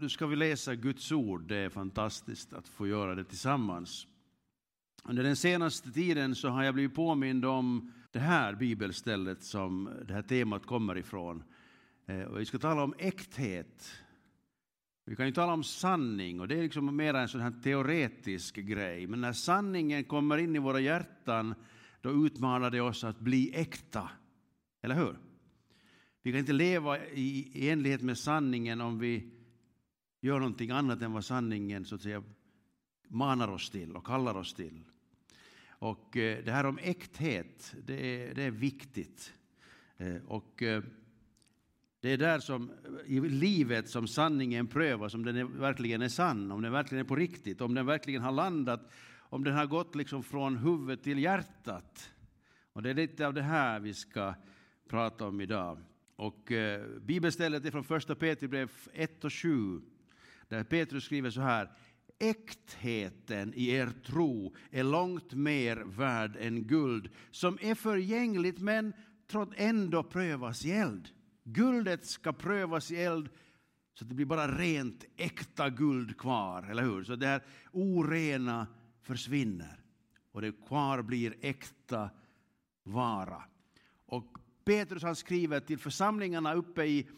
nu ska vi läsa Guds ord. Det är fantastiskt att få göra det tillsammans. Under den senaste tiden så har jag blivit påmind om det här bibelstället som det här temat kommer ifrån. Eh, och vi ska tala om äkthet. Vi kan ju tala om sanning och det är liksom mer en sån här teoretisk grej. Men när sanningen kommer in i våra hjärtan då utmanar det oss att bli äkta. Eller hur? Vi kan inte leva i enlighet med sanningen om vi gör någonting annat än vad sanningen så att säga manar oss till och kallar oss till. Och eh, det här om äkthet, det är, det är viktigt. Eh, och eh, det är där som, i livet som sanningen prövas, om den är, verkligen är sann, om den verkligen är på riktigt, om den verkligen har landat, om den har gått liksom från huvudet till hjärtat. Och det är lite av det här vi ska prata om idag. Och eh, bibelstället är från första Petrusbrev 1 och 7, där Petrus skriver så här. Äktheten i er tro är långt mer värd än guld som är förgängligt men trots ändå prövas i eld. Guldet ska prövas i eld så att det blir bara rent äkta guld kvar, eller hur? Så det här orena försvinner och det kvar blir äkta vara. Och Petrus han skriver till församlingarna uppe i,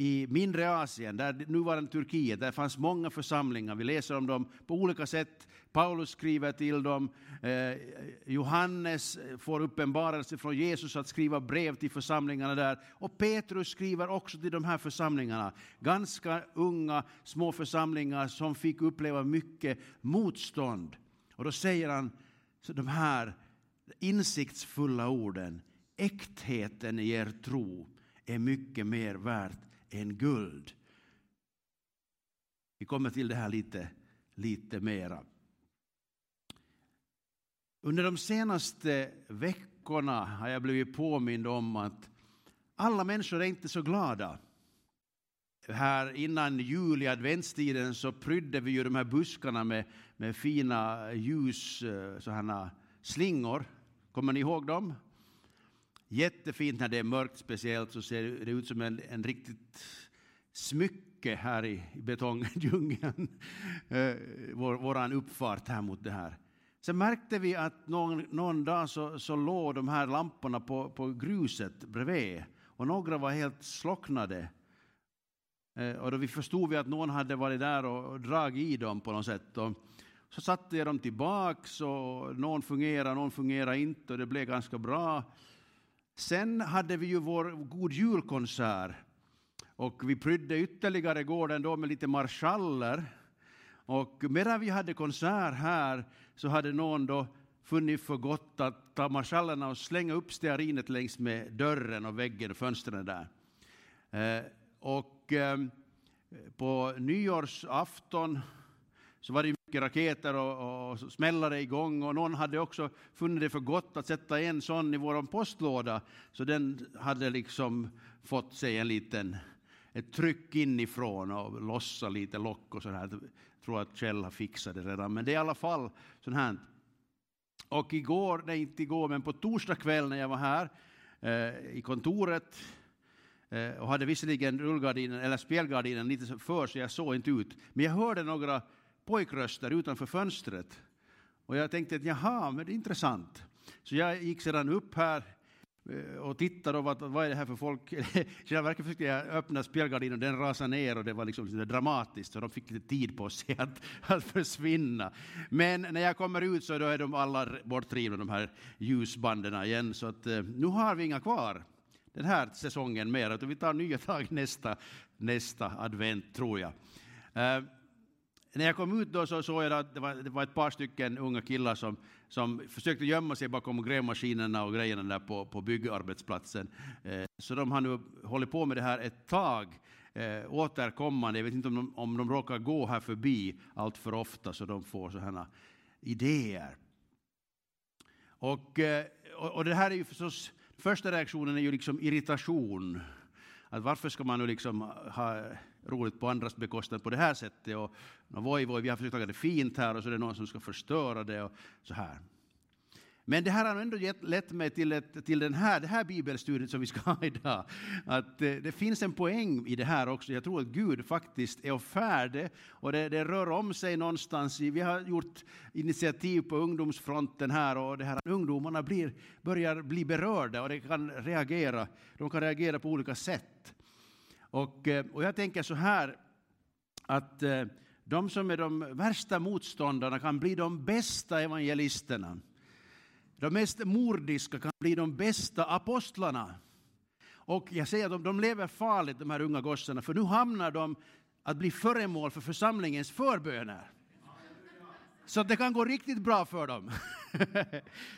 i mindre Asien, där nuvarande Turkiet, där fanns många församlingar. Vi läser om dem på olika sätt. Paulus skriver till dem. Eh, Johannes får uppenbarelse från Jesus att skriva brev till församlingarna där. Och Petrus skriver också till de här församlingarna. Ganska unga, små församlingar som fick uppleva mycket motstånd. Och då säger han så de här insiktsfulla orden äktheten i er tro är mycket mer värt än guld. Vi kommer till det här lite, lite mera. Under de senaste veckorna har jag blivit påmind om att alla människor är inte så glada. Här innan jul i adventstiden så prydde vi ju de här buskarna med, med fina ljus, eh, sådana slingor. Kommer ni ihåg dem? Jättefint när det är mörkt speciellt så ser det ut som en, en riktigt smycke här i, betongdjungeln. Eh, vår, våran uppfart här mot det här. Sen märkte vi att någon, någon dag så, så låg de här lamporna på, på gruset bredvid och några var helt slocknade. Eh, och då vi förstod vi att någon hade varit där och, och dragit i dem på något sätt. Och så satte jag dem tillbaks och någon fungerade, någon fungerade inte och det blev ganska bra. Sen hade vi ju vår God julkonsert och vi prydde ytterligare gården då med lite marschaller. Och medan vi hade konsert här så hade någon då funnit för gott att ta marschallerna och slänga upp stearinet längs med dörren och väggen och fönstren där. Eh, och eh, på nyårsafton så var det raketer och, och smällare igång och någon hade också funnit det för gott att sätta en sån i vår postlåda så den hade liksom fått sig en liten ett tryck inifrån och lossa lite lock och sådär. Jag tror att Kjell har fixat det redan, men det är i alla fall sånt här. Och igår, nej inte igår, men på torsdag kväll när jag var här eh, i kontoret eh, och hade visserligen rullgardinen eller spelgardinen lite för så jag såg inte ut, men jag hörde några pojkröster utanför fönstret. Och jag tänkte att jaha, men det är intressant. Så jag gick sedan upp här eh, och tittade och vad, vad är det här för folk? I verket försökte jag öppna spelgardinen och den rasade ner och det var liksom lite dramatiskt så de fick lite tid på sig att, att försvinna. Men när jag kommer ut så då är de alla bortrivna de här ljusbanden igen så att eh, nu har vi inga kvar den här säsongen mer utan vi tar nya tag nästa, nästa advent tror jag. Eh, när jag kom ut då så såg jag att det var, det var ett par stycken unga killar som, som försökte gömma sig bakom grävmaskinerna och grejerna där på, på byggarbetsplatsen. Eh, så de har nu hållit på med det här ett tag eh, återkommande. Jag vet inte om de, om de råkar gå här förbi allt för ofta så de får sådana idéer. Och, eh, och, och det här är ju förstås, första reaktionen är ju liksom irritation. Att varför ska man nu liksom ha roligt på andras bekostnad på det här sättet. Och, och voi, voi, vi har försökt ha det fint här och så är det någon som ska förstöra det och så här. Men det här har ändå gett, lett mig till, ett, till den här, det här bibelstudiet som vi ska ha idag. Att eh, det finns en poäng i det här också. Jag tror att Gud faktiskt är färdig och det, det rör om sig någonstans. Vi har gjort initiativ på ungdomsfronten här och det här, ungdomarna blir, börjar bli berörda och de kan reagera. De kan reagera på olika sätt. Och, eh, och jag tänker så här att eh, de som är de värsta motståndarna kan bli de bästa evangelisterna. De mest mordiska kan bli de bästa apostlarna. Och jag säger att de, de lever farligt, de här unga gossarna, för nu hamnar de att bli föremål för församlingens förböner. Så det kan gå riktigt bra för dem.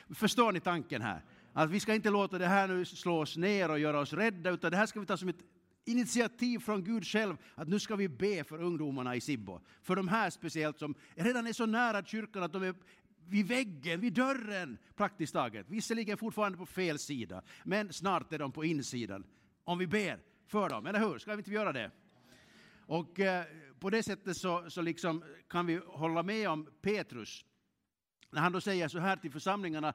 Förstår ni tanken här? Att vi ska inte låta det här nu slå oss ner och göra oss rädda, utan det här ska vi ta som ett initiativ från Gud själv att nu ska vi be för ungdomarna i Sibbo. För de här speciellt som redan är så nära kyrkan att de är vid väggen, vid dörren praktiskt taget. Visserligen fortfarande på fel sida, men snart är de på insidan. Om vi ber för dem, eller hur? Ska vi inte göra det? Och eh, på det sättet så, så liksom kan vi hålla med om Petrus när han då säger så här till församlingarna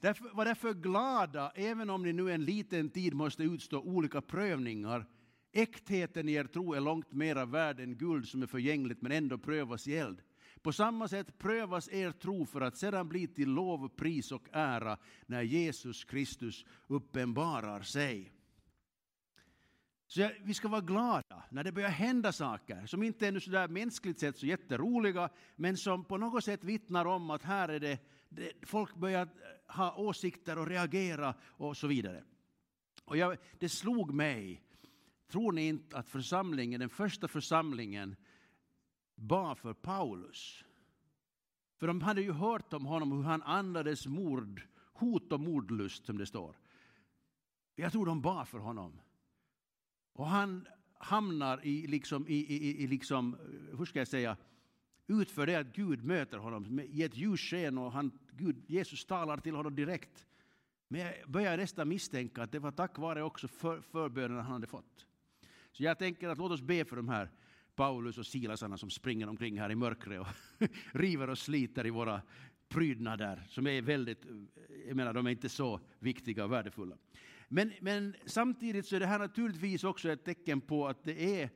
Därför, var därför glada, även om ni nu en liten tid måste utstå olika prövningar. Äktheten i er tro är långt mera värd än guld som är förgängligt men ändå prövas i eld. På samma sätt prövas er tro för att sedan bli till lov, pris och ära när Jesus Kristus uppenbarar sig. Så vi ska vara glada när det börjar hända saker som inte är så där mänskligt sett så jätteroliga men som på något sätt vittnar om att här är det, det folk börjar ha åsikter och reagera och så vidare. Och jag, det slog mig, tror ni inte att församlingen, den första församlingen bad för Paulus. För de hade ju hört om honom hur han andades mord, hot och mordlust som det står. Jag tror de bad för honom. Och han hamnar i, liksom, i, i, i liksom, hur ska jag säga, utför det att Gud möter honom i ett ljussken och han, Gud, Jesus talar till honom direkt. Men jag börjar nästan misstänka att det var tack vare också för, förbönerna han hade fått. Så jag tänker att låt oss be för de här Paulus och Silasarna som springer omkring här i mörkret och river och sliter i våra prydnader som är väldigt, eh, jag menar de är inte så viktiga och värdefulla. Men, men samtidigt så är det här naturligtvis också ett tecken på att det är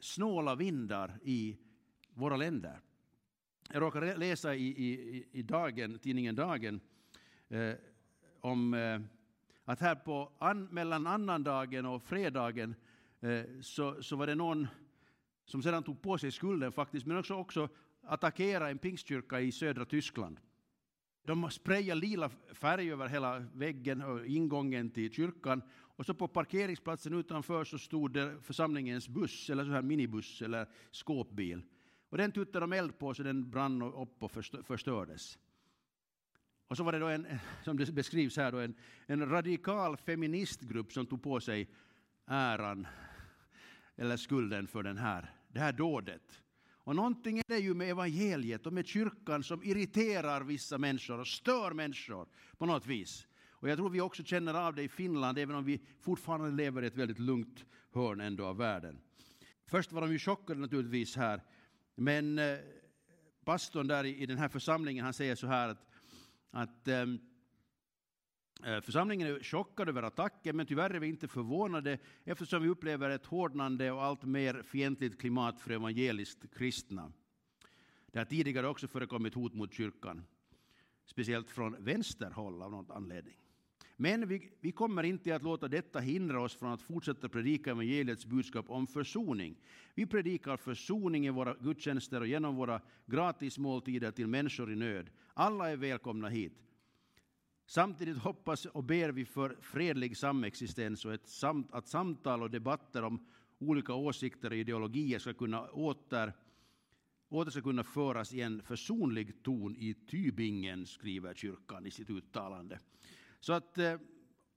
snåla vindar i våra länder. Jag råkar läsa i, i, i dagen, tidningen Dagen eh, om eh, att här på an, mellan annandagen och fredagen Eh, så, så var det någon som sedan tog på sig skulden faktiskt, men också, också attackera en pingstkyrka i södra Tyskland. De sprayade lila färg över hela väggen och ingången till kyrkan. Och så på parkeringsplatsen utanför så stod det församlingens buss, eller så här minibuss eller skåpbil. Och den tuttade de eld på så den brann upp och förstördes. Och så var det då en, som det beskrivs här, då, en, en radikal feministgrupp som tog på sig äran eller skulden för den här, det här dådet. Och någonting är det ju med evangeliet och med kyrkan som irriterar vissa människor och stör människor på något vis. Och jag tror vi också känner av det i Finland, även om vi fortfarande lever i ett väldigt lugnt hörn ändå av världen. Först var de ju chockade naturligtvis här, men eh, pastorn där i, den här församlingen, han säger så här att, att ehm, Eh, församlingen är chockad över attacken, men tyvärr är vi inte förvånade eftersom vi upplever ett hårdnande och allt mer fientligt klimat för evangeliskt kristna. Det har tidigare också förekommit hot mot kyrkan, speciellt från vänsterhåll av någon anledning. Men vi, vi, kommer inte att låta detta hindra oss från att fortsätta predika evangeliets budskap om försoning. Vi predikar försoning i våra gudstjänster och genom våra gratismåltider till människor i nöd. Alla är välkomna hit. Samtidigt hoppas och ber vi för fredlig samexistens och ett samt, att samtal och debatter om olika åsikter och ideologier ska kunna åter, åter ska kunna föras i en försonlig ton i Tybingen, skriver kyrkan i sitt uttalande. Så att eh,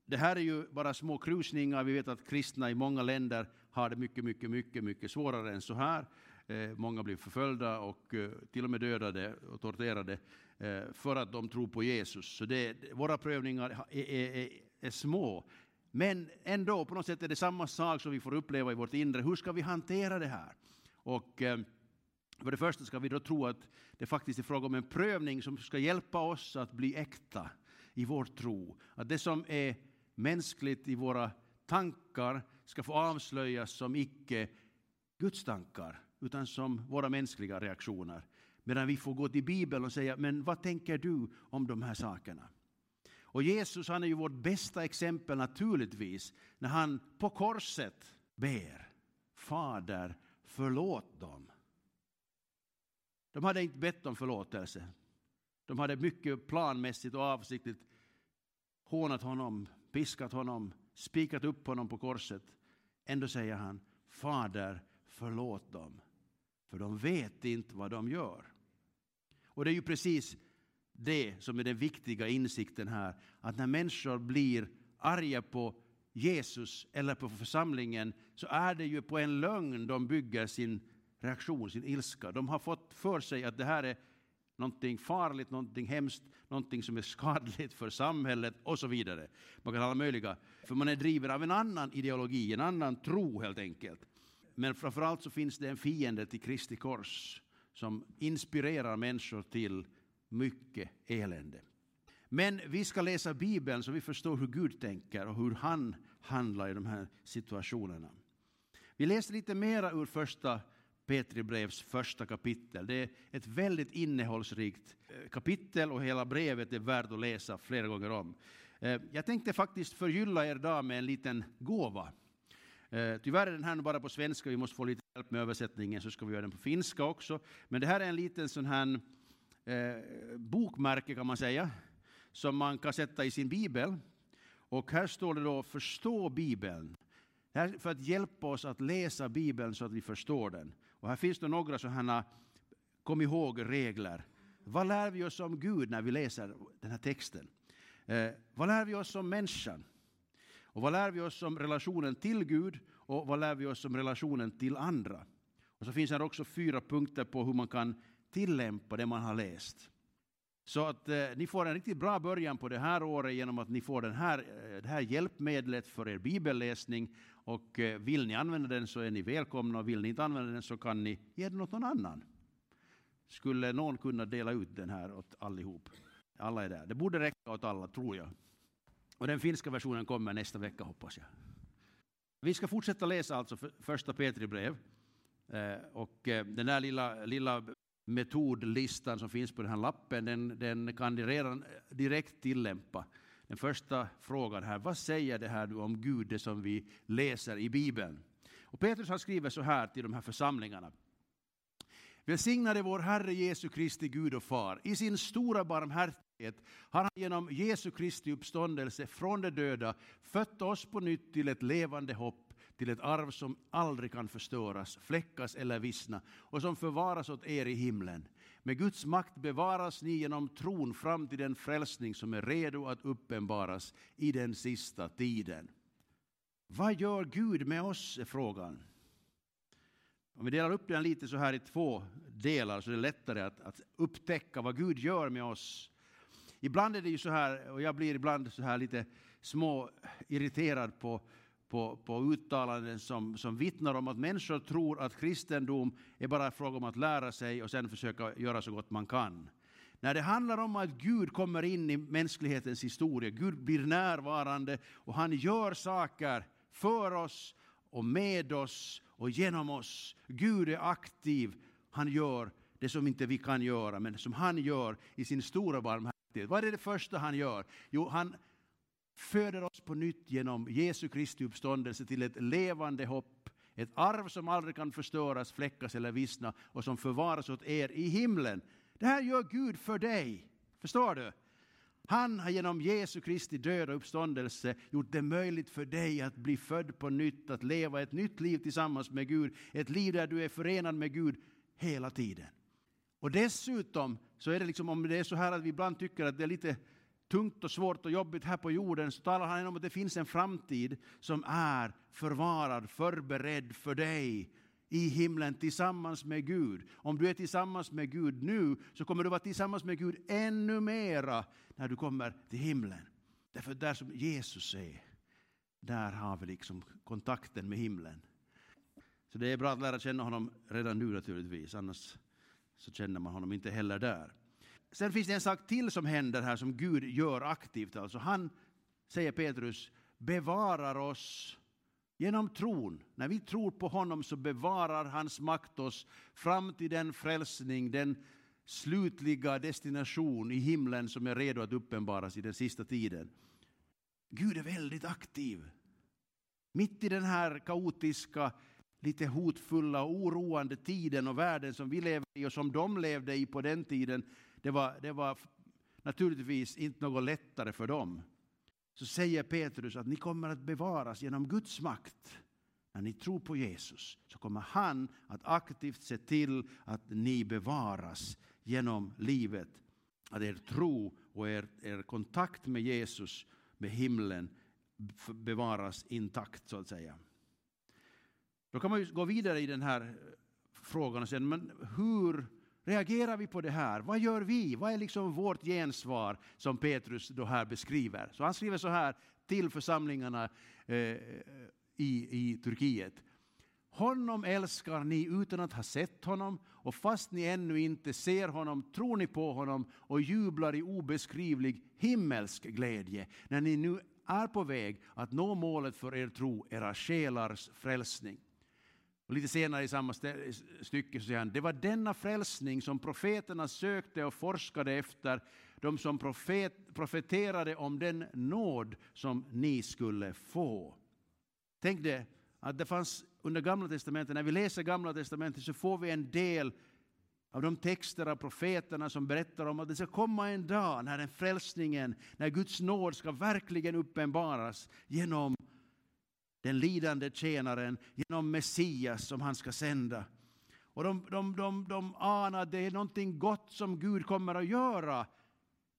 det här är ju bara små krusningar. Vi vet att kristna i många länder har det mycket, mycket, mycket, mycket svårare än så här. Eh, många blir förföljda och eh, till och med dödade och torterade eh, för att de tror på Jesus. Så det, våra prövningar är, är, är, är små. Men ändå, på något sätt är det samma sak som vi får uppleva i vårt inre. Hur ska vi hantera det här? Och eh, för det första ska vi då tro att det faktiskt är fråga om en prövning som ska hjälpa oss att bli äkta i vår tro. Att det som är mänskligt i våra tankar ska få avslöjas som icke Guds tankar, utan som våra mänskliga reaktioner. Medan vi får gå till Bibeln och säga, men vad tänker du om de här sakerna? Och Jesus han är ju vårt bästa exempel naturligtvis, när han på korset ber, Fader, förlåt dem. De hade inte bett om förlåtelse. De hade mycket planmässigt och avsiktligt hånat honom, piskat honom, spikat upp honom på korset. Ändå säger han, Fader, förlåt dem, för de vet inte vad de gör. Och det är ju precis det som är den viktiga insikten här, att när människor blir arga på Jesus eller på församlingen så är det ju på en lögn de bygger sin reaktion, sin ilska. De har fått för sig att det här är någonting farligt, någonting hemskt, någonting som är skadligt för samhället och så vidare. Man kan ha alla möjliga, för man är driven av en annan ideologi, en annan tro helt enkelt. Men framförallt så finns det en fiende till Kristi kors som inspirerar människor till mycket elände. Men vi ska läsa Bibeln så vi förstår hur Gud tänker och hur han handlar i de här situationerna. Vi läser lite mera ur första Petri brevs första kapitel. Det är ett väldigt innehållsrikt eh, kapitel och hela brevet är värt att läsa flera gånger om. Eh, jag tänkte faktiskt förgylla er dag med en liten gåva. Eh, tyvärr är den här bara på svenska, vi måste få lite hjälp med översättningen så ska vi göra den på finska också. Men det här är en liten sån här eh, bokmärke kan man säga, som man kan sätta i sin bibel. Och här står det då förstå bibeln. Det här för att hjälpa oss att läsa bibeln så att vi förstår den. Och här finns det några sådana kom ihåg-regler. Vad lär vi oss om Gud när vi läser den här texten? Eh, vad lär vi oss om människan? Och vad lär vi oss om relationen till Gud och vad lär vi oss om relationen till andra? Och så finns här också fyra punkter på hur man kan tillämpa det man har läst. Så att eh, ni får en riktigt bra början på det här året genom att ni får den här, eh, det här hjälpmedlet för er bibelläsning. Och eh, vill ni använda den så är ni välkomna och vill ni inte använda den så kan ni ge den åt någon annan. Skulle någon kunna dela ut den här åt allihop? Alla är där. Det borde räcka åt alla, tror jag. Och den finska versionen kommer nästa vecka hoppas jag. Vi ska fortsätta läsa alltså första Petri brev. Eh, och eh, den där lilla, lilla metodlistan som finns på den här lappen, den, den kan ni redan direkt tillämpa. Den första frågan här, vad säger det här om Gud, det som vi läser i Bibeln? Och Petrus har skrivit så här till de här församlingarna. Välsignade vår Herre Jesu Kristi Gud och Far, i sin stora barmhärtighet har han genom Jesu Kristi uppståndelse från de döda fött oss på nytt till ett levande hopp till ett arv som aldrig kan förstöras, fläckas eller vissna och som förvaras åt er i himlen. Med Guds makt bevaras ni genom tron fram till den frälsning som är redo att uppenbaras i den sista tiden. Vad gör Gud med oss, är frågan. Om vi delar upp den lite så här i två delar så är det lättare att, att upptäcka vad Gud gör med oss. Ibland är det ju så här, och jag blir ibland så här lite små irriterad på på, på uttalanden som, som vittnar om att människor tror att kristendom är bara en fråga om att lära sig och sen försöka göra så gott man kan. När det handlar om att Gud kommer in i mänsklighetens historia, Gud blir närvarande och han gör saker för oss och med oss och genom oss. Gud är aktiv, han gör det som inte vi kan göra, men som han gör i sin stora barmhärtighet. Vad är det första han gör? Jo, han, föder oss på nytt genom Jesu Kristi uppståndelse till ett levande hopp, ett arv som aldrig kan förstöras, fläckas eller vissna och som förvaras åt er i himlen. Det här gör Gud för dig. Förstår du? Han har genom Jesu Kristi död och uppståndelse gjort det möjligt för dig att bli född på nytt, att leva ett nytt liv tillsammans med Gud, ett liv där du är förenad med Gud hela tiden. Och dessutom så är det liksom om det är så här att vi ibland tycker att det är lite tungt och svårt och jobbigt här på jorden så talar han om att det finns en framtid som är förvarad, förberedd för dig i himlen tillsammans med Gud. Om du är tillsammans med Gud nu så kommer du vara tillsammans med Gud ännu mera när du kommer till himlen. Därför där som Jesus är, där har vi liksom kontakten med himlen. Så det är bra att lära känna honom redan nu naturligtvis, annars så känner man honom inte heller där sen finns det en sak till som händer här som Gud gör aktivt. Alltså han, säger Petrus, bevarar oss genom tron. När vi tror på honom så bevarar hans makt oss fram till den frälsning, den slutliga destination i himlen som är redo att uppenbaras i den sista tiden. Gud är väldigt aktiv. Mitt i den här kaotiska, lite hotfulla och oroande tiden och världen som vi lever i och som de levde i på den tiden, det var, det var naturligtvis inte något lättare för dem. Så säger Petrus att ni kommer att bevaras genom Guds makt. När ni tror på Jesus så kommer han att aktivt se till att ni bevaras genom livet. Att er tro och er, er kontakt med Jesus, med himlen, bevaras intakt så att säga. Då kan man ju gå vidare i den här eh, frågan och säga, men hur reagerar vi på det här? Vad gör vi? Vad är liksom vårt gensvar som Petrus då här beskriver? Så han skriver så här till församlingarna eh, i, i Turkiet. Honom älskar ni utan att ha sett honom och fast ni ännu inte ser honom tror ni på honom och jublar i obeskrivlig himmelsk glädje när ni nu är på väg att nå målet för er tro, era själars frälsning. Och lite senare i samma stycke så säger han, det var denna frälsning som profeterna sökte och forskade efter, de som profet, profeterade om den nåd som ni skulle få. Tänk det, att det fanns under Gamla Testamentet, när vi läser Gamla Testamentet så får vi en del av de texter av profeterna som berättar om att det ska komma en dag när den frälsningen, när Guds nåd ska verkligen uppenbaras genom den lidande tjänaren, genom Messias som han ska sända. Och de, de, de, de anar att det är någonting gott som Gud kommer att göra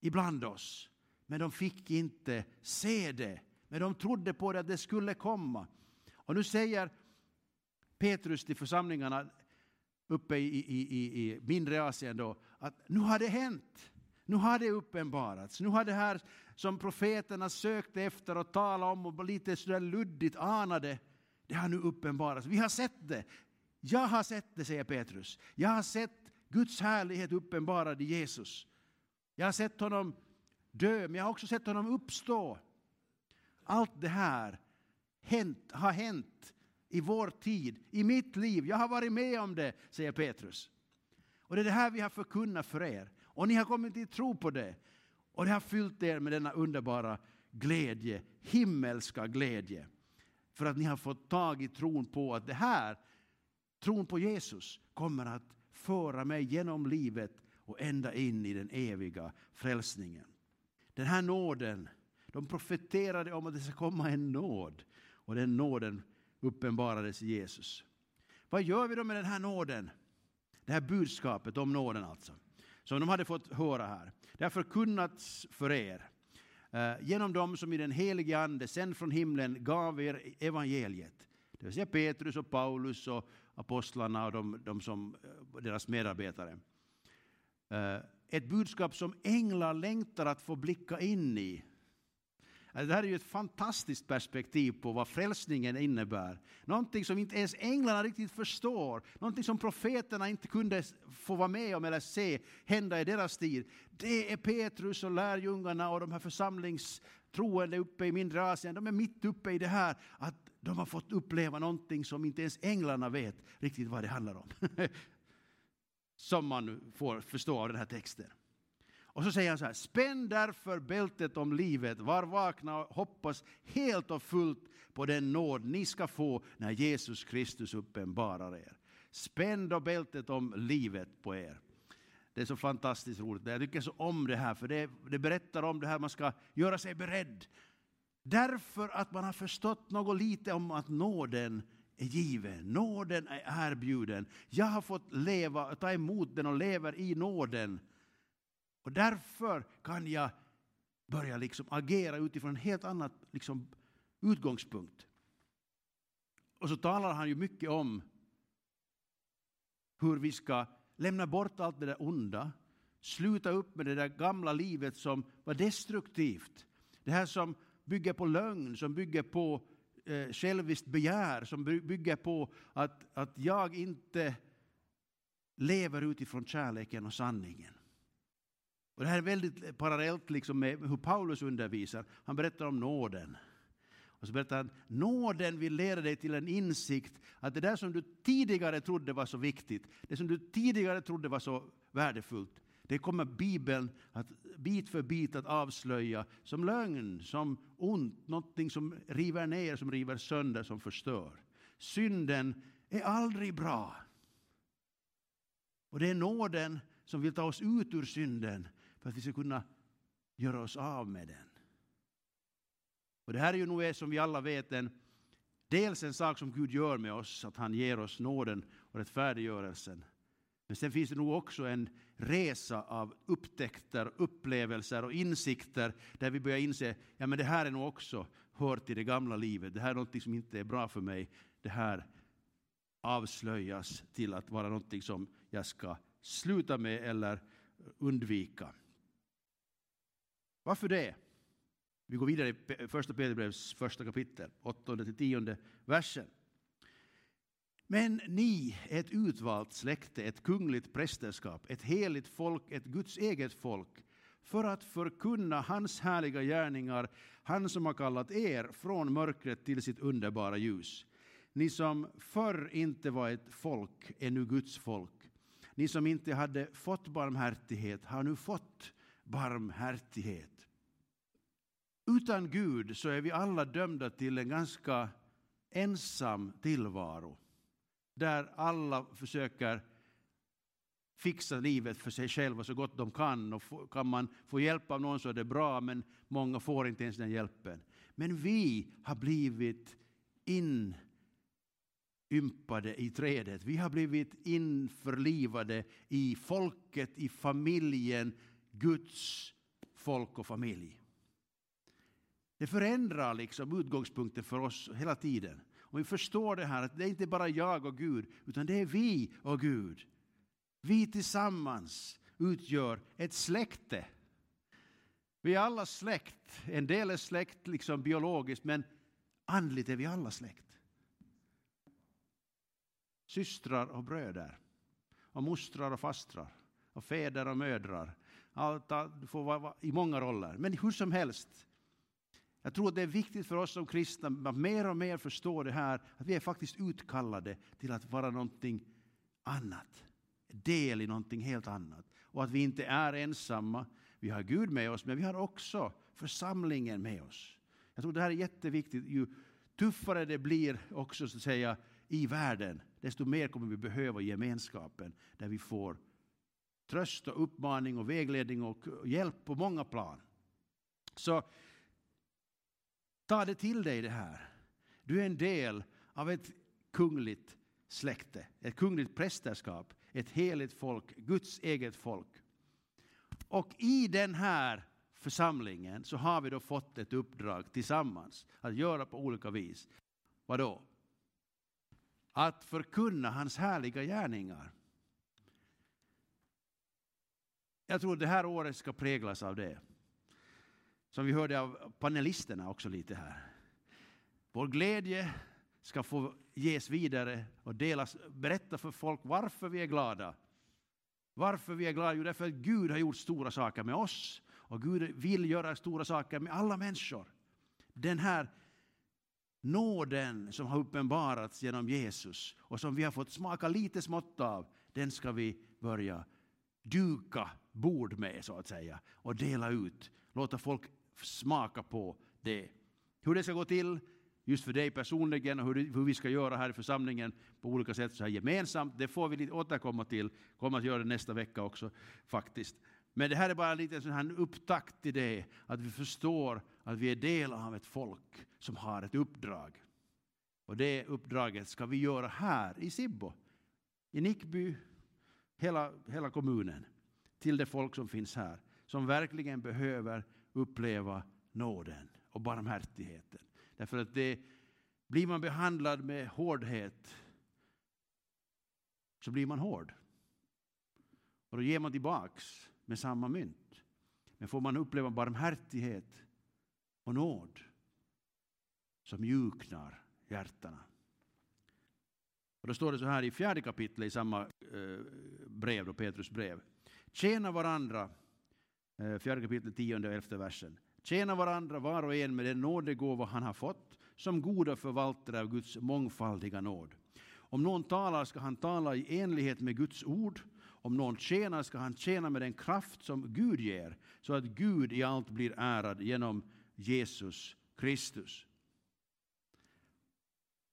ibland oss. Men de fick inte se det. Men de trodde på det att det skulle komma. Och nu säger Petrus till församlingarna uppe i, i, i, i mindre Asien då, att nu har det hänt. Nu har det uppenbarats. Nu har det här som profeterna sökte efter och talade om och lite sådär luddigt anade, det har nu uppenbarats. Vi har sett det. Jag har sett det, säger Petrus. Jag har sett Guds härlighet uppenbarad i Jesus. Jag har sett honom dö, men jag har också sett honom uppstå. Allt det här hänt, har hänt i vår tid, i mitt liv. Jag har varit med om det, säger Petrus. Och det är det här vi har förkunnat för er. Och ni har kommit till tro på det. Och det har fyllt er med denna underbara glädje, himmelska glädje. För att ni har fått tag i tron på att det här, tron på Jesus, kommer att föra mig genom livet och ända in i den eviga frälsningen. Den här nåden, de profeterade om att det ska komma en nåd. Och den nåden uppenbarades i Jesus. Vad gör vi då med den här nåden? Det här budskapet om nåden alltså som de hade fått höra här. Det har förkunnats för er eh, genom dem som i den helige Ande sänd från himlen gav er evangeliet. Det vill säga Petrus och Paulus och apostlarna och de, de som, eh, deras medarbetare. Eh, ett budskap som änglar längtar att få blicka in i Alltså, det här är ju ett fantastiskt perspektiv på vad frälsningen innebär. Någonting som inte ens änglarna riktigt förstår, någonting som profeterna inte kunde få vara med om eller se hända i deras tid. Det är Petrus och lärjungarna och de här församlingstroende uppe i mindre Asien, de är mitt uppe i det här att de har fått uppleva någonting som inte ens änglarna vet riktigt vad det handlar om. som man får förstå av den här texten. Och så säger han så här, spänn därför bältet om livet, var vakna och hoppas helt och fullt på den nåd ni ska få när Jesus Kristus uppenbarar er. Spänn då bältet om livet på er. Det är så fantastiskt roligt. Jag tycker så om det här, för det, det berättar om det här man ska göra sig beredd. Därför att man har förstått något lite om att nåden är given, nåden är erbjuden. Jag har fått leva, ta emot den och lever i nåden. Och därför kan jag börja liksom agera utifrån en helt annan liksom, utgångspunkt. Och så talar han ju mycket om hur vi ska lämna bort allt det där onda, sluta upp med det där gamla livet som var destruktivt. Det här som bygger på lögn, som bygger på eh, själviskt begär, som bygger på att, att jag inte lever utifrån kärleken och sanningen. Och det här är väldigt parallellt liksom med hur Paulus undervisar. Han berättar om nåden. Och så berättar han, nåden vill leda dig till en insikt att det där som du tidigare trodde var så viktigt, det som du tidigare trodde var så värdefullt, det kommer Bibeln att bit för bit att avslöja som lögn, som ont, någonting som river ner, som river sönder, som förstör. Synden är aldrig bra. Och det är nåden som vill ta oss ut ur synden för att vi ska kunna göra oss av med den. Och det här är ju nog som vi alla vet en, dels en sak som Gud gör med oss, att han ger oss nåden och rättfärdiggörelsen. Men sen finns det nog också en resa av upptäckter, upplevelser och insikter där vi börjar inse ja men det här är nog också hör till det gamla livet. Det här är något som inte är bra för mig. Det här avslöjas till att vara något som jag ska sluta med eller undvika. Varför det? Vi går vidare i första Petrus första kapitel, åttonde till tionde versen. Men ni är ett utvalt släkte, ett kungligt prästerskap, ett heligt folk, ett Guds eget folk, för att förkunna hans härliga gärningar, han som har kallat er från mörkret till sitt underbara ljus. Ni som förr inte var ett folk är nu Guds folk. Ni som inte hade fått barmhärtighet har nu fått barmhärtighet. Utan Gud så är vi alla dömda till en ganska ensam tillvaro där alla försöker fixa livet för sig själva så gott de kan. Och kan man få hjälp av någon så är det bra, men många får inte ens den hjälpen. Men vi har blivit inympade i trädet. Vi har blivit införlivade i folket, i familjen, Guds folk och familj. Det förändrar liksom utgångspunkten för oss hela tiden. Och vi förstår det här, att det är inte bara jag och Gud, utan det är vi och Gud. Vi tillsammans utgör ett släkte. Vi är alla släkt. En del är släkt liksom biologiskt, men andligt är vi alla släkt. Systrar och bröder, och mostrar och fastrar, och fäder och mödrar. Allt får vara i många roller, men hur som helst jag tror att det är viktigt för oss som kristna att mer och mer förstå det här, att vi är faktiskt utkallade till att vara någonting annat. Del i någonting helt annat. Och att vi inte är ensamma. Vi har Gud med oss, men vi har också församlingen med oss. Jag tror det här är jätteviktigt. Ju tuffare det blir också så att säga i världen, desto mer kommer vi behöva gemenskapen där vi får tröst och uppmaning och vägledning och hjälp på många plan. Så Ta det till dig det här. Du är en del av ett kungligt släkte, ett kungligt prästerskap, ett heligt folk, Guds eget folk. Och i den här församlingen så har vi då fått ett uppdrag tillsammans att göra på olika vis. Vadå? Att förkunna hans härliga gärningar. Jag tror det här året ska präglas av det. Som vi hörde av panelisterna också lite här. Vår glädje ska få ges vidare och delas, berätta för folk varför vi är glada. Varför vi är glada? Jo, därför att Gud har gjort stora saker med oss och Gud vill göra stora saker med alla människor. Den här nåden som har uppenbarats genom Jesus och som vi har fått smaka lite smått av, den ska vi börja duka bord med så att säga och dela ut. Låta folk smaka på det. Hur det ska gå till, just för dig personligen och hur, hur vi ska göra här i församlingen på olika sätt så här gemensamt, det får vi återkomma till. Kommer att göra det nästa vecka också faktiskt. Men det här är bara lite sån här upptakt till det, att vi förstår att vi är del av ett folk som har ett uppdrag. Och det uppdraget ska vi göra här i Sibbo, i Nickby, hela, hela kommunen, till det folk som finns här, som verkligen behöver uppleva nåden och barmhärtigheten. Därför att det, blir man behandlad med hårdhet så blir man hård. Och då ger man tillbaks med samma mynt. Men får man uppleva barmhärtighet och nåd så mjuknar hjärtana. Och då står det så här i fjärde kapitlet i samma eh, brev, då Petrus brev. Tjäna varandra Eh, fjärde kapitlet, tionde och elfte versen. Tjäna varandra var och en med den nådegåva han har fått som goda förvaltare av Guds mångfaldiga nåd. Om någon talar ska han tala i enlighet med Guds ord. Om någon tjänar ska han tjäna med den kraft som Gud ger, så att Gud i allt blir ärad genom Jesus Kristus.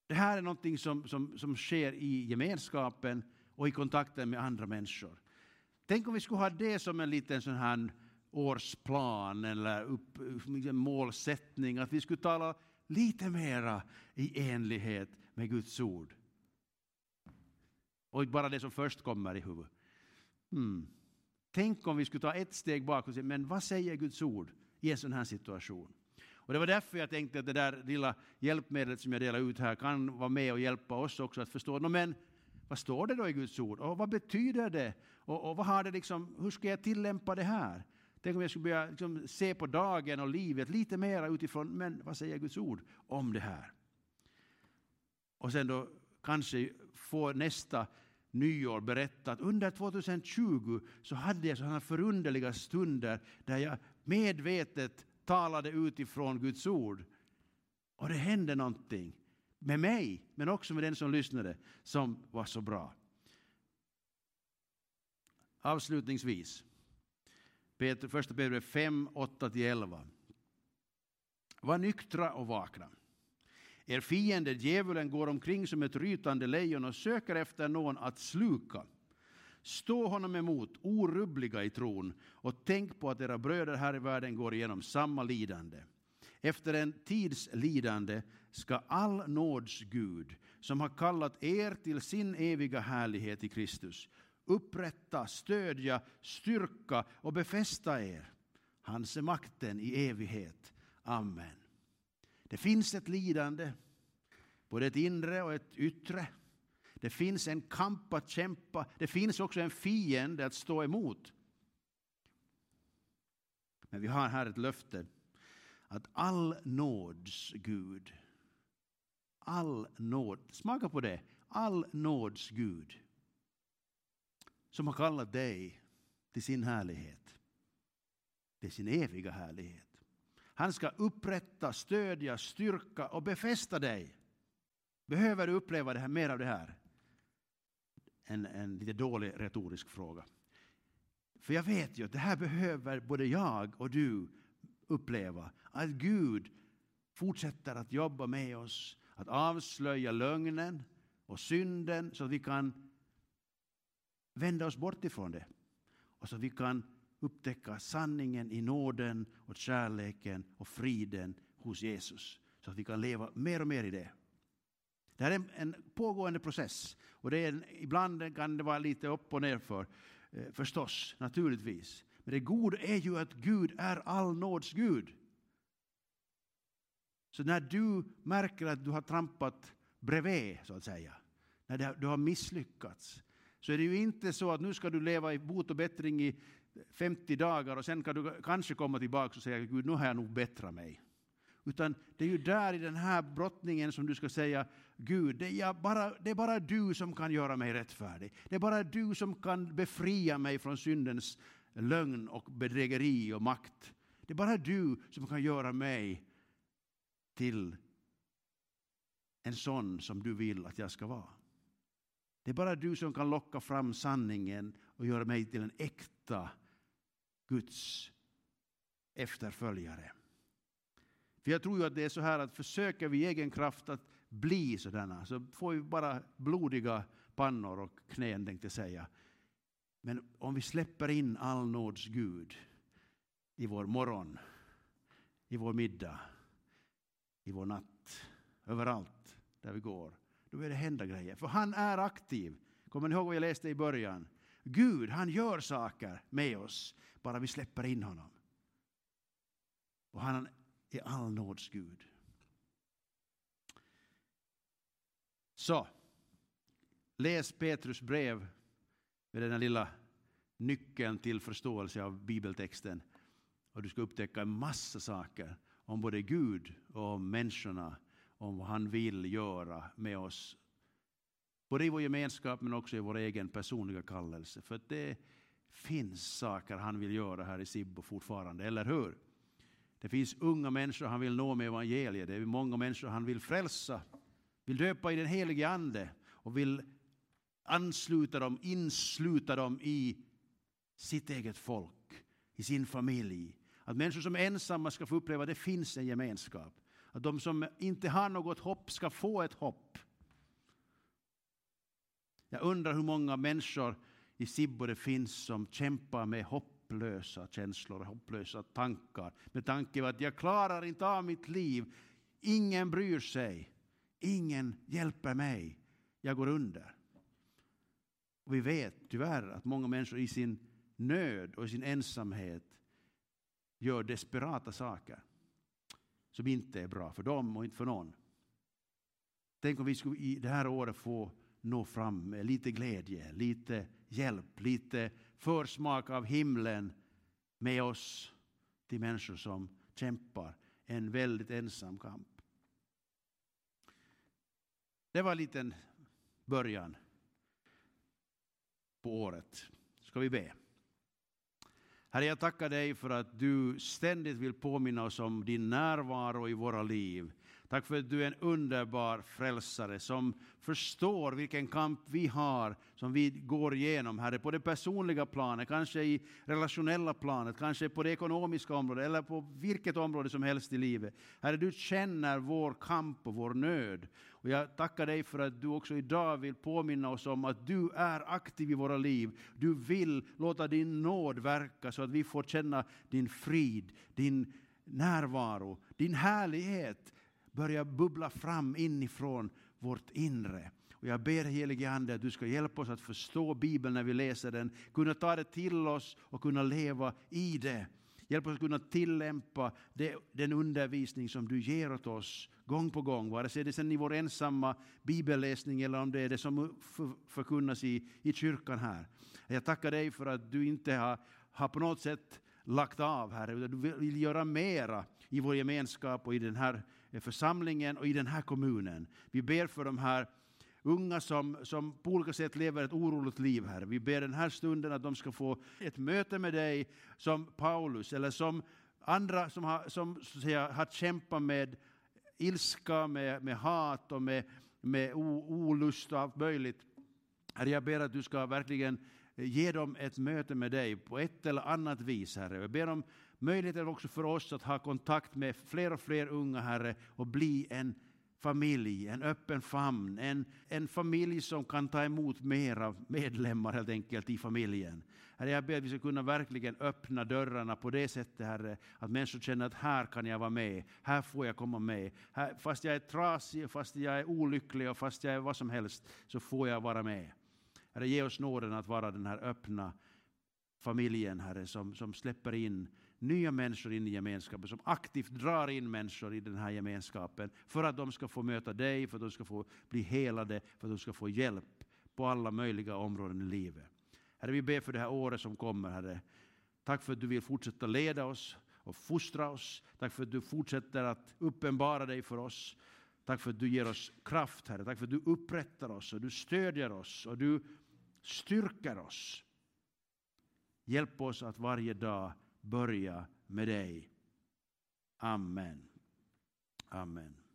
Det här är någonting som, som, som sker i gemenskapen och i kontakten med andra människor. Tänk om vi skulle ha det som en liten sån här årsplan eller upp, liksom målsättning, att vi skulle tala lite mera i enlighet med Guds ord. Och bara det som först kommer i huvudet. Mm. Tänk om vi skulle ta ett steg bakåt och säga, men vad säger Guds ord i en sån här situation? Och det var därför jag tänkte att det där lilla hjälpmedlet som jag delar ut här kan vara med och hjälpa oss också att förstå. No, men vad står det då i Guds ord? Och vad betyder det? Och, och vad har det liksom, hur ska jag tillämpa det här? Tänk om jag skulle börja liksom se på dagen och livet lite mer utifrån, men vad säger Guds ord om det här? Och sen då kanske få nästa nyår berätta att under 2020 så hade jag sådana förunderliga stunder där jag medvetet talade utifrån Guds ord. Och det hände någonting med mig, men också med den som lyssnade, som var så bra. Avslutningsvis, Peter, första Petrus 5, 8-11. Var nyktra och vakna. Er fiende djävulen går omkring som ett rytande lejon och söker efter någon att sluka. Stå honom emot, orubbliga i tron, och tänk på att era bröder här i världen går igenom samma lidande. Efter en tids lidande ska all nåds Gud, som har kallat er till sin eviga härlighet i Kristus, upprätta, stödja, styrka och befästa er. Hans är makten i evighet. Amen. Det finns ett lidande, både ett inre och ett yttre. Det finns en kamp att kämpa. Det finns också en fiende att stå emot. Men vi har här ett löfte att all nåds Gud, all nåd, smaka på det, all nåds Gud som har kallat dig till sin härlighet, till sin eviga härlighet. Han ska upprätta, stödja, styrka och befästa dig. Behöver du uppleva det här, mer av det här? En, en lite dålig retorisk fråga. För jag vet ju att det här behöver både jag och du uppleva. Att Gud fortsätter att jobba med oss, att avslöja lögnen och synden så att vi kan vända oss bort ifrån det. Och så att vi kan upptäcka sanningen i nåden och kärleken och friden hos Jesus. Så att vi kan leva mer och mer i det. Det här är en, pågående process. Och det är en, ibland kan det vara lite upp och ner för, eh, förstås, naturligtvis. Men det goda är ju att Gud är all nåds Gud. Så när du märker att du har trampat bredvid, så att säga, när du har misslyckats, så är det ju inte så att nu ska du leva i bot och bättring i 50 dagar och sen kan du kanske komma tillbaka och säga Gud, nu har jag nog bättrat mig. Utan det är ju där i den här brottningen som du ska säga Gud, det är, bara, det är bara du som kan göra mig rättfärdig. Det är bara du som kan befria mig från syndens lögn och bedrägeri och makt. Det är bara du som kan göra mig till en sån som du vill att jag ska vara. Det är bara du som kan locka fram sanningen och göra mig till en äkta Guds efterföljare. För jag tror ju att det är så här att försöker vi i egen kraft att bli sådana så får vi bara blodiga pannor och knän tänkte jag säga. Men om vi släpper in all nåds Gud i vår morgon, i vår middag, i vår natt, överallt där vi går, då börjar det hända grejer. För han är aktiv. Kommer ni ihåg vad jag läste i början? Gud, han gör saker med oss, bara vi släpper in honom. Och han är all nåds Gud. Så, läs Petrus brev med den här lilla nyckeln till förståelse av bibeltexten. Och du ska upptäcka en massa saker om både Gud och om människorna, om vad han vill göra med oss. Både i vår gemenskap men också i vår egen personliga kallelse. För det, finns saker han vill göra här i Sibbo fortfarande, eller hur? Det finns unga människor han vill nå med evangeliet, det är många människor han vill frälsa, vill döpa i den helige Ande och vill ansluta dem, insluta dem i sitt eget folk, i sin familj. Att människor som är ensamma ska få uppleva att det finns en gemenskap. Att de som inte har något hopp ska få ett hopp. Jag undrar hur många människor i Sibbo det finns som kämpar med hopplösa känslor och hopplösa tankar. Med tanke på att jag klarar inte av mitt liv. Ingen bryr sig. Ingen hjälper mig. Jag går under. Och vi vet tyvärr att många människor i sin nöd och i sin ensamhet gör desperata saker som inte är bra för dem och inte för någon. Tänk om vi skulle i det här året få nå fram med lite glädje, lite hjälp, lite försmak av himlen med oss till människor som kämpar en väldigt ensam kamp. Det var en liten början på året. Ska vi be? Herre, jag tackar dig för att du ständigt vill påminna oss om din närvaro i våra liv. Tack för att du är en underbar frälsare som förstår vilken kamp vi har, som vi går igenom, Herre, på det personliga planet, kanske i relationella planet, kanske på det ekonomiska området eller på vilket område som helst i livet. Herre, du känner vår kamp och vår nöd. Och jag tackar dig för att du också idag vill påminna oss om att du är aktiv i våra liv. Du vill låta din nåd verka så att vi får känna din frid, din närvaro, din härlighet börja bubbla fram inifrån vårt inre. Och jag ber helige Ande att du ska hjälpa oss att förstå Bibeln när vi läser den, kunna ta det till oss och kunna leva i det. Hjälp oss att kunna tillämpa det, den undervisning som du ger åt oss gång på gång, vare sig det är sen i vår ensamma bibelläsning eller om det är det som förkunnas i, i kyrkan här. Jag tackar dig för att du inte har, har på något sätt lagt av, Herre, utan du vill göra mera i vår gemenskap och i den här Eh, församlingen och i den här kommunen. Vi ber för de här unga som, som på olika sätt lever ett oroligt liv här. Vi ber den här stunden att de ska få ett möte med dig som Paulus eller som andra som har, som, så säga, har kämpat med ilska, med, med hat och med, med olust och allt möjligt. Herre, jag ber att du ska verkligen eh, ge dem ett möte med dig på ett eller annat vis, Herre. Jag ber om möjligheten också för oss att ha kontakt med fler och fler unga, Herre, och bli en familj, en öppen famn, en, en familj som kan ta emot mera medlemmar helt enkelt i familjen. Herre, jag ber att vi ska kunna verkligen öppna dörrarna på det sättet, Herre, att människor känner att här kan jag vara med, här får jag komma med. Här, fast jag är trasig, fast jag är olycklig och fast jag är vad som helst, så får jag vara med. Herre, ge oss nåden att vara den här öppna familjen, Herre, som, som släpper in nya människor in i gemenskapen, som aktivt drar in människor i den här gemenskapen för att de ska få möta dig, för att de ska få bli helade, för att de ska få hjälp på alla möjliga områden i livet. Herre, vi ber för det här året som kommer, Herre. Tack för att du vill fortsätta leda oss och fostra oss. Tack för att du fortsätter att uppenbara dig för oss. Tack för att du ger oss kraft, Herre. Tack för att du upprättar oss och du stödjer oss och du styrker oss. Hjälp oss att varje dag börja med dig. Amen. Amen.